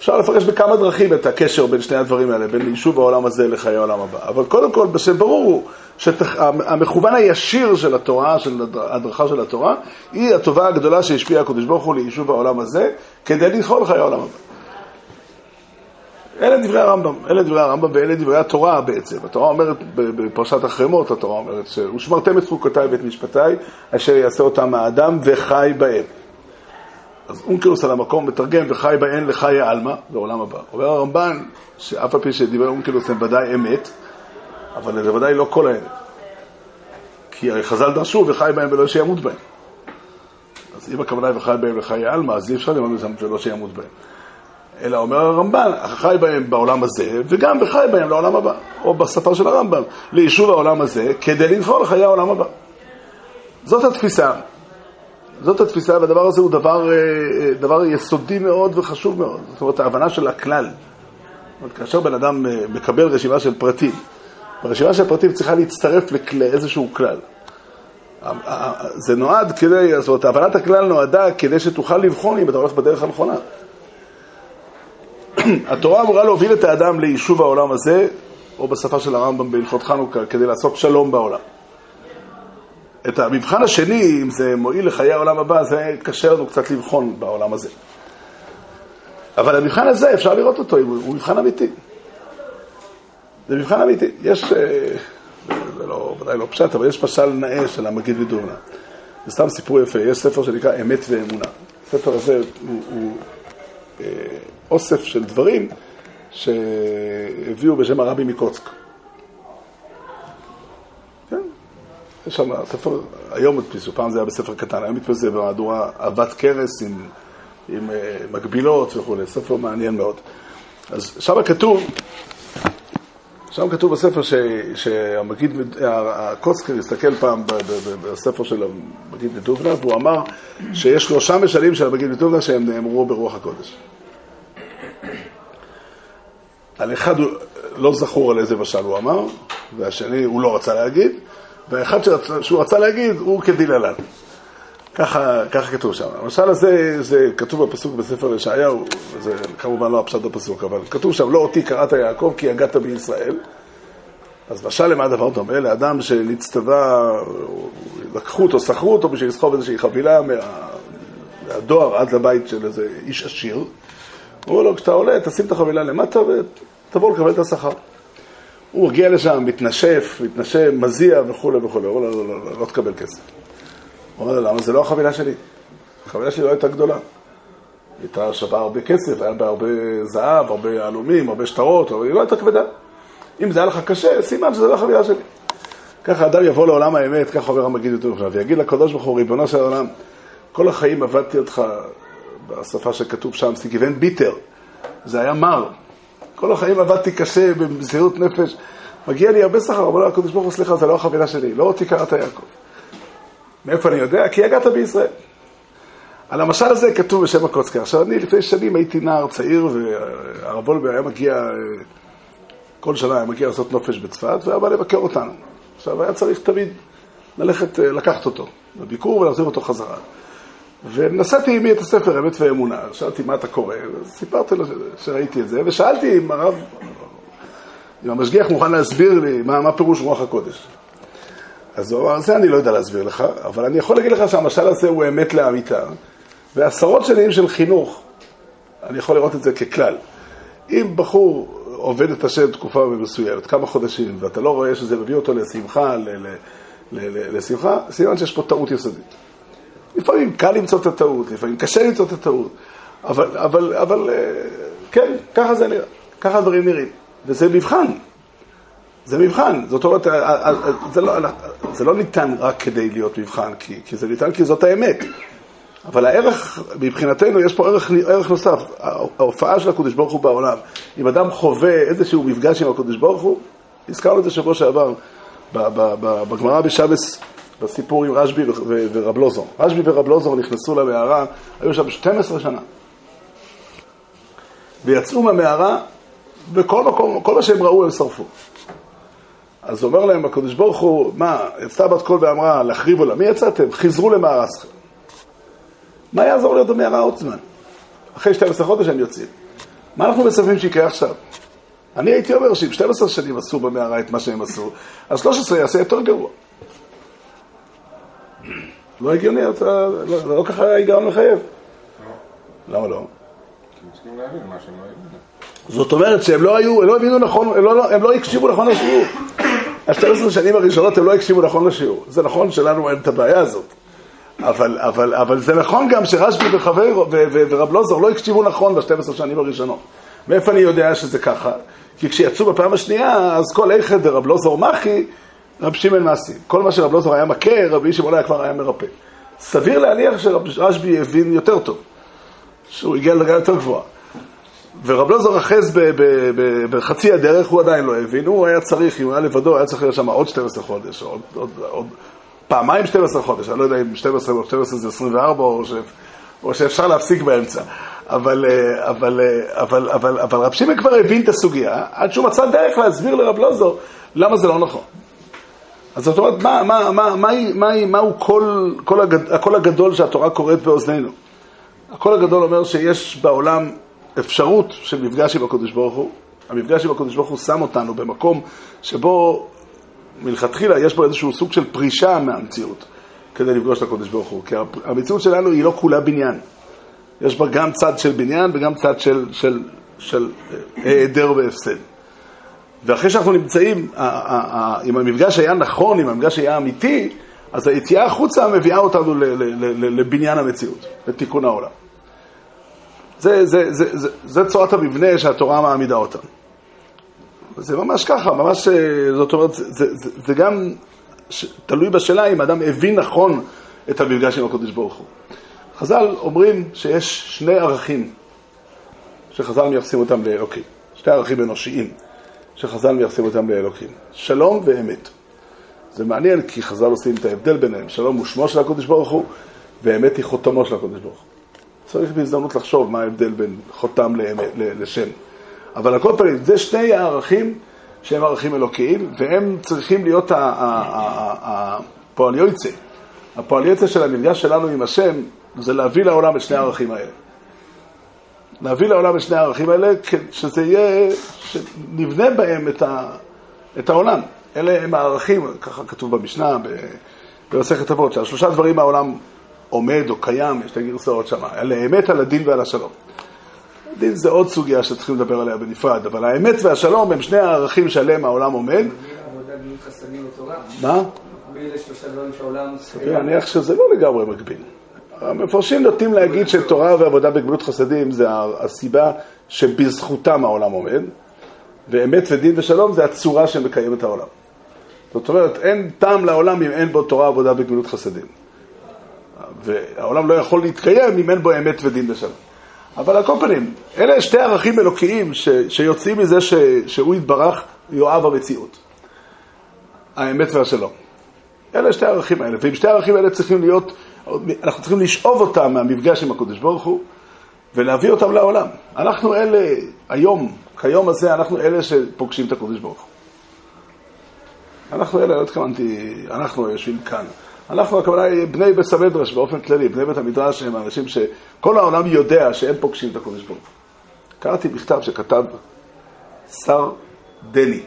אפשר לפרש בכמה דרכים את הקשר בין שני הדברים האלה, בין יישוב העולם הזה לחיי העולם הבא. אבל קודם כל, שברור הוא שהמכוון הישיר של התורה, של ההדרכה של התורה, היא הטובה הגדולה שהשפיעה הקדוש ברוך הוא ליישוב העולם הזה, כדי לאכול חיי העולם הבא. אלה דברי הרמב"ם, אלה דברי הרמב"ם ואלה דברי התורה בעצם. התורה אומרת, בפרשת החרמות התורה אומרת, ושמרתם את חוקותיי ואת משפטיי, אשר יעשה אותם האדם וחי בהם. אז אונקלוס על המקום מתרגם וחי בהן לחיי עלמא, לעולם הבא. אומר הרמב"ן, שאף על פי שדיבר אונקלוס הם ודאי אמת, אבל זה ודאי לא כל האמת. כי הרי חז"ל דרשו וחי בהם ולא שימות בהם. אז אם הכוונה היא וחי בהם לחיי עלמא, אז אי אפשר ללמוד שם ולא שימות בהם. אלא אומר הרמב"ן, חי בהם בעולם הזה, וגם וחי בהם לעולם הבא. או בשפה של הרמב"ם, ליישוב העולם הזה, כדי לנכון לחיי העולם הבא. זאת התפיסה. זאת התפיסה, והדבר הזה הוא דבר, דבר יסודי מאוד וחשוב מאוד. זאת אומרת, ההבנה של הכלל. אומרת, כאשר בן אדם מקבל רשימה של פרטים, ברשימה של פרטים צריכה להצטרף לאיזשהו כלל. זה נועד כדי, זאת אומרת, הבנת הכלל נועדה כדי שתוכל לבחון אם אתה הולך בדרך הנכונה. *clears throat* התורה אמורה להוביל את האדם ליישוב העולם הזה, או בשפה של הרמב"ם בהלכות חנוכה, כדי לעשות שלום בעולם. את המבחן השני, אם זה מועיל לחיי העולם הבא, זה קשה לנו קצת לבחון בעולם הזה. אבל המבחן הזה, אפשר לראות אותו, הוא מבחן אמיתי. זה מבחן אמיתי. יש, זה לא, ודאי לא פשט, אבל יש משל נאה של המגיד מדובנה. זה סתם סיפור יפה. יש ספר שנקרא אמת ואמונה. הספר הזה הוא, הוא אה, אוסף של דברים שהביאו בשם הרבי מקוצק. כן, יש שם ספר, היום הדפיסו, פעם זה היה בספר קטן, היום הדפיסו במהדורה עבת כרס עם, עם אה, מקבילות וכולי, ספר מעניין מאוד. אז שם כתוב, שם כתוב בספר ש, שהמגיד, הקוצקר הסתכל פעם בספר של המגיד מדובנה, והוא אמר שיש שלושה משלים של המגיד מדובנה שהם נאמרו ברוח הקודש. על אחד הוא לא זכור על איזה משל הוא אמר, והשני הוא לא רצה להגיד, והאחד שהוא רצה להגיד הוא כדיללן. ככה, ככה כתוב שם. המשל הזה, זה כתוב בפסוק בספר ישעיהו, זה כמובן לא הפשט בפסוק, אבל כתוב שם, לא אותי קראת יעקב כי הגעת בישראל. אז משל למה הדבר דומה? לאדם שנצטווה, לקחו אותו, שכרו אותו בשביל לסחוב איזושהי חבילה מה, מהדואר עד לבית של איזה איש עשיר. אמרו לו, כשאתה עולה, תשים את החבילה למטה ותבוא לקבל את השכר. הוא מגיע לשם, מתנשף, מתנשם, מזיע וכולי וכולי. הוא לו, לא, לא, לא, לא תקבל כסף. הוא אומר לו, למה? זה לא החבילה שלי. החבילה שלי לא הייתה גדולה. היא הייתה שווה הרבה כסף, היה בה הרבה זהב, הרבה יהלומים, הרבה שטרות, אבל היא לא הייתה כבדה. אם זה היה לך קשה, סימן שזה לא החבילה שלי. ככה אדם יבוא לעולם האמת, ככה אומר המגיד יותר ויגיד לקדוש ברוך הוא, ריבונו של העולם, כל החיים עבדתי אותך בשפה שכתוב שם, סיגיבן ביטר, זה היה מר. כל החיים עבדתי קשה, במסירות נפש. מגיע לי הרבה שכר, אומר לו הקדוש ברוך הוא, סליחה, זה לא החבילה שלי, לא אותי קראת יעקב. מאיפה אני יודע? כי הגעת בישראל. על המשל הזה כתוב בשם הקוצקר. עכשיו, אני לפני שנים הייתי נער צעיר, והרב וולבר היה מגיע, כל שנה היה מגיע לעשות נופש בצפת, והיה בא לבקר אותנו. עכשיו, היה צריך תמיד ללכת, לקחת אותו בביקור ולהחזיר אותו חזרה. ונשאתי עימי את הספר אמת ואמונה, שאלתי מה אתה קורא, סיפרתי לו שראיתי את זה, ושאלתי אם הרב, אם המשגיח מוכן להסביר לי מה, מה פירוש רוח הקודש. אז הוא אמר, זה אני לא יודע להסביר לך, אבל אני יכול להגיד לך שהמשל הזה הוא אמת לאמיתה, ועשרות שנים של חינוך, אני יכול לראות את זה ככלל. אם בחור עובד את השם תקופה מסוימת, כמה חודשים, ואתה לא רואה שזה מביא אותו לשמחה, ל- ל- ל- לשמחה, סימן שיש פה טעות יסודית. לפעמים קל למצוא את הטעות, לפעמים קשה למצוא את הטעות, אבל, אבל, אבל כן, ככה זה נראה, ככה הדברים נראים. וזה מבחן. זה מבחן. זאת אומרת, זה לא, זה לא ניתן רק כדי להיות מבחן, כי, כי זה ניתן כי זאת האמת. אבל הערך, מבחינתנו, יש פה ערך, ערך נוסף. ההופעה של הקדוש ברוך הוא בעולם. אם אדם חווה איזשהו מפגש עם הקדוש ברוך הוא, הזכרנו את זה שבוע שעבר, בגמרא בשבס, בסיפור עם רשב"י ורב לוזור. רשב"י ורב לוזור נכנסו למערה, היו שם 12 שנה. ויצאו מהמערה, וכל מקום, כל מה שהם ראו הם שרפו. אז אומר להם הקדוש ברוך הוא, מה, יצאה בת קול ואמרה, להחריב עולם, מי יצאתם? חזרו למערסכם. מה יעזור להיות במערה עוד זמן? אחרי 12 חודש הם יוצאים. מה אנחנו מצפים שיקרה עכשיו? אני הייתי אומר שאם 12 שנים עשו במערה את מה שהם עשו, אז 13 יעשה יותר גרוע. לא הגיוני, לא, לא ככה ההיגיון מחייב. לא. למה לא? זאת אומרת שהם לא היו, הם לא הבינו נכון, הם לא, לא הקשיבו נכון לשיעור. ה-12 שנים הראשונות הם לא הקשיבו נכון לשיעור. זה נכון שלנו אין את הבעיה הזאת. אבל, אבל, אבל זה נכון גם שרשב"י וחבר ורב לוזר לא הקשיבו נכון ב-12 שנים הראשונות. מאיפה אני יודע שזה ככה? כי כשיצאו בפעם השנייה, אז כל איכד ורב לוזר מחי, רב שמעון מעשי. כל מה שרב לוזר היה מכה, רבי שמעון היה כבר היה מרפא. סביר להניח שרשב"י הבין יותר טוב, שהוא הגיע לדרגה יותר גבוהה. ורב לוזר אחז בחצי הדרך, הוא עדיין לא הבין, הוא היה צריך, אם הוא היה לבדו, היה צריך להיות שם עוד 12 חודש, עוד, עוד, עוד פעמיים 12 חודש, אני לא יודע אם 12 או 12 זה 24 או, ש, או שאפשר להפסיק באמצע. אבל, אה, אבל, אה, אבל, אבל, אבל רב שמעון כבר הבין את הסוגיה, עד שהוא מצא דרך להסביר לרב לוזור למה זה לא נכון. אז זאת אומרת, מה, מה, מה, מה, מה, מהו כל, כל הגד, הקול הגדול שהתורה קוראת באוזנינו? הקול הגדול אומר שיש בעולם אפשרות של מפגש עם הקדוש ברוך הוא. המפגש עם הקדוש ברוך הוא שם אותנו במקום שבו מלכתחילה יש בו איזשהו סוג של פרישה מהמציאות כדי לפגוש את הקדוש ברוך הוא. כי המציאות שלנו היא לא כולה בניין. יש בה גם צד של בניין וגם צד של, של, של אה, היעדר והפסד. ואחרי שאנחנו נמצאים, אם המפגש היה נכון, אם המפגש היה אמיתי, אז היציאה החוצה מביאה אותנו לבניין המציאות, לתיקון העולם. זה, זה, זה, זה, זה צורת המבנה שהתורה מעמידה אותה. זה ממש ככה, ממש, אה, זאת אומרת, זה, זה, זה גם ש, תלוי בשאלה אם אדם הבין נכון את המפגש עם הקדוש ברוך הוא. חז"ל אומרים שיש שני ערכים שחז"ל מייחסים אותם לאלוקים, שני ערכים אנושיים שחז"ל מייחסים אותם לאלוקים, שלום ואמת. זה מעניין כי חז"ל עושים את ההבדל ביניהם, שלום הוא שמו של הקדוש ברוך הוא ואמת היא חותמו של הקדוש ברוך הוא. צריך בהזדמנות לחשוב מה ההבדל בין חותם לאמת, לשם. אבל על כל פנים, זה שני הערכים שהם ערכים אלוקיים, והם צריכים להיות הפועל יוצא. הפועל יוצא של המפגש שלנו עם השם, זה להביא לעולם את שני הערכים האלה. להביא לעולם את שני הערכים האלה, שזה יהיה, שנבנה בהם את, ה, את העולם. אלה הם הערכים, ככה כתוב במשנה, במסכת אבות, שעל שלושה דברים העולם עומד או קיים, יש את הגרסאות שם, על האמת, על הדין ועל השלום. דין זה עוד סוגיה שצריכים לדבר עליה בנפרד, אבל האמת והשלום הם שני הערכים שעליהם העולם עומד. מה? סביר להניח שזה לא לגמרי מקביל. המפרשים נוטים להגיד שתורה ועבודה בגמילות חסדים זה הסיבה שבזכותם העולם עומד, ואמת ודין ושלום זה הצורה שמקיים את העולם. זאת אומרת, אין טעם לעולם אם אין בו תורה, עבודה וגמילות חסדים. והעולם לא יכול להתקיים אם אין בו אמת ודין ושלום. אבל על כל פנים, אלה שתי ערכים אלוקיים ש, שיוצאים מזה ש, שהוא יתברך, יואב המציאות. האמת והשלום. אלה שתי הערכים האלה, ועם שתי הערכים האלה צריכים להיות, אנחנו צריכים לשאוב אותם מהמפגש עם הקדוש ברוך הוא ולהביא אותם לעולם. אנחנו אלה, היום, כיום הזה, אנחנו אלה שפוגשים את הקדוש ברוך הוא. אנחנו אלה, לא התכוונתי, אנחנו יושבים כאן. אנחנו, הכוונה היא בני בית המדרש באופן כללי, בני בית המדרש הם אנשים שכל העולם יודע שהם פוגשים את הקודש ברוך קראתי מכתב שכתב שר דני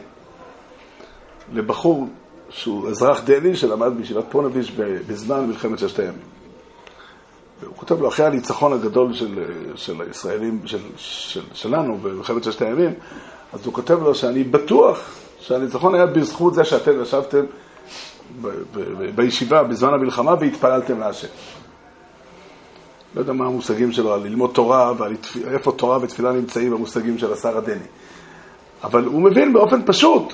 לבחור שהוא אזרח דני שלמד בישיבת פונביץ' בזמן מלחמת ששת הימים. והוא כותב לו, אחרי הניצחון הגדול של, של הישראלים, של, של, שלנו במלחמת ששת הימים, אז הוא כותב לו שאני בטוח שהניצחון היה בזכות זה שאתם ישבתם בישיבה בזמן המלחמה והתפללתם להשם. לא יודע מה המושגים שלו על ללמוד תורה ואיפה תורה ותפילה נמצאים במושגים של השר הדני. אבל הוא מבין באופן פשוט,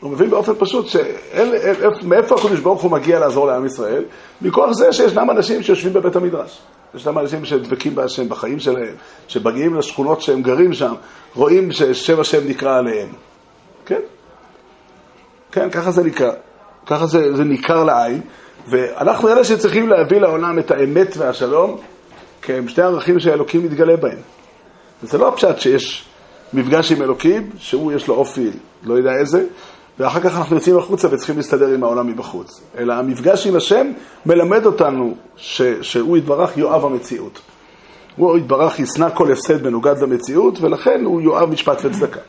הוא מבין באופן פשוט שמאיפה הקדוש ברוך הוא מגיע לעזור לעם ישראל? מכוח זה שישנם אנשים שיושבים בבית המדרש. ישנם אנשים שדבקים בהשם בחיים שלהם, שמגיעים לשכונות שהם גרים שם, רואים ששם השם נקרא עליהם. כן? כן, ככה זה נקרא. ככה זה, זה ניכר לעין. ואנחנו אלה שצריכים להביא לעולם את האמת והשלום, כי הם שני ערכים שאלוקים מתגלה בהם. וזה לא הפשט שיש מפגש עם אלוקים, שהוא יש לו אופי לא יודע איזה, ואחר כך אנחנו יוצאים החוצה וצריכים להסתדר עם העולם מבחוץ. אלא המפגש עם השם מלמד אותנו ש, שהוא יתברך יואב המציאות. הוא יתברך ישנא כל הפסד מנוגד למציאות, ולכן הוא יואב משפט וצדקה.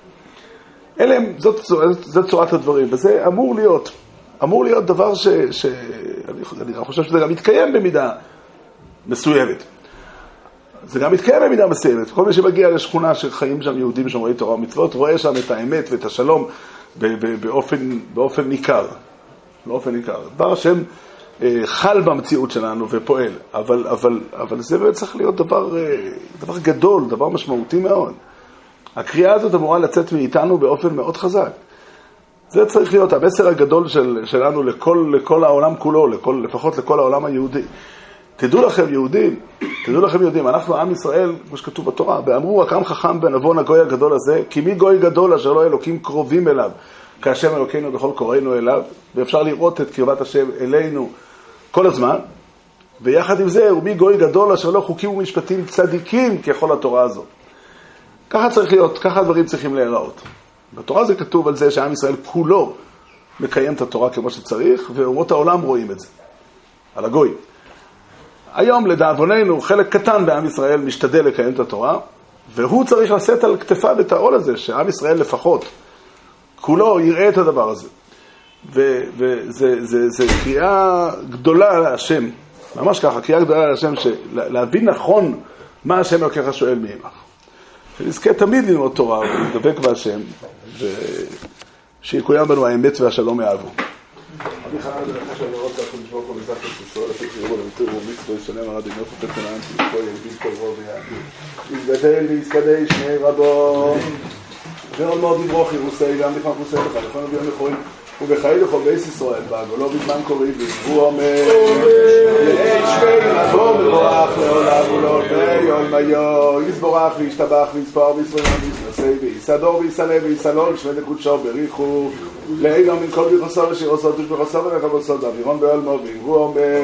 אלה הם, זאת, זאת, זאת צורת הדברים, וזה אמור להיות. אמור להיות דבר ש... ש אני, אני חושב שזה גם מתקיים במידה מסוימת. זה גם מתקיים במידה מסוימת. כל מי שמגיע לשכונה שחיים שם יהודים שומרי תורה ומצוות, רואה שם את האמת ואת השלום באופן, באופן ניכר. באופן ניכר. דבר השם אה, חל במציאות שלנו ופועל, אבל, אבל, אבל זה באמת צריך להיות דבר, אה, דבר גדול, דבר משמעותי מאוד. הקריאה הזאת אמורה לצאת מאיתנו באופן מאוד חזק. זה צריך להיות המסר הגדול של, שלנו לכל, לכל העולם כולו, לכל, לפחות לכל העולם היהודי. תדעו לכם יהודים, תדעו לכם יהודים, אנחנו עם ישראל, כמו שכתוב בתורה, ואמרו הקם חכם בנבון הגוי הגדול הזה, כי מי גוי גדול אשר לא אלוקים קרובים אליו, כאשר אלוקינו בכל קוראינו אליו, ואפשר לראות את קרבת השם אלינו כל הזמן, ויחד עם זה, ומי גוי גדול אשר לא חוקים ומשפטים צדיקים ככל התורה הזאת. ככה צריך להיות, ככה הדברים צריכים להיראות. בתורה זה כתוב על זה שעם ישראל כולו מקיים את התורה כמו שצריך, ואומות העולם רואים את זה, על הגוי. היום, לדאבוננו, חלק קטן בעם ישראל משתדל לקיים את התורה, והוא צריך לשאת על כתפיו את העול הזה, שעם ישראל לפחות, כולו יראה את הדבר הזה. וזו קריאה גדולה להשם, ממש ככה, קריאה גדולה להשם, להבין נכון מה השם לוקח שואל מעמך. שנזכה תמיד ללמוד תורה ולדבק בהשם, ושיקוים בנו האמת והשלום יאהבו. הקדוש ברוך הוא את למתיר ומצוו ישלם הרבי נפו פתחונן, שפה יהודים כל רוב ויעדים. יזגדל ויזכדי שני רבו, ועוד מאוד יברוך ירוסי, גם לפעמים פרוסי לך, לפעמים ביום יכולים, ובחיי לכל בייס ישראל, בעגולו בזמן קורי, והוא אומר, לאיש בין לבוא מבורך לעולם ולעוד ביום היו, יסבורך וישתבח ויספר וישראל ויסנסי ויסדור ויסלה ויסלול, שמי דקודשו בריחו. לאילום מן כל ביחוסו ושיר עושו תוש בחוסו ולך בוסו דאבירון בעולמו ואמרו אומר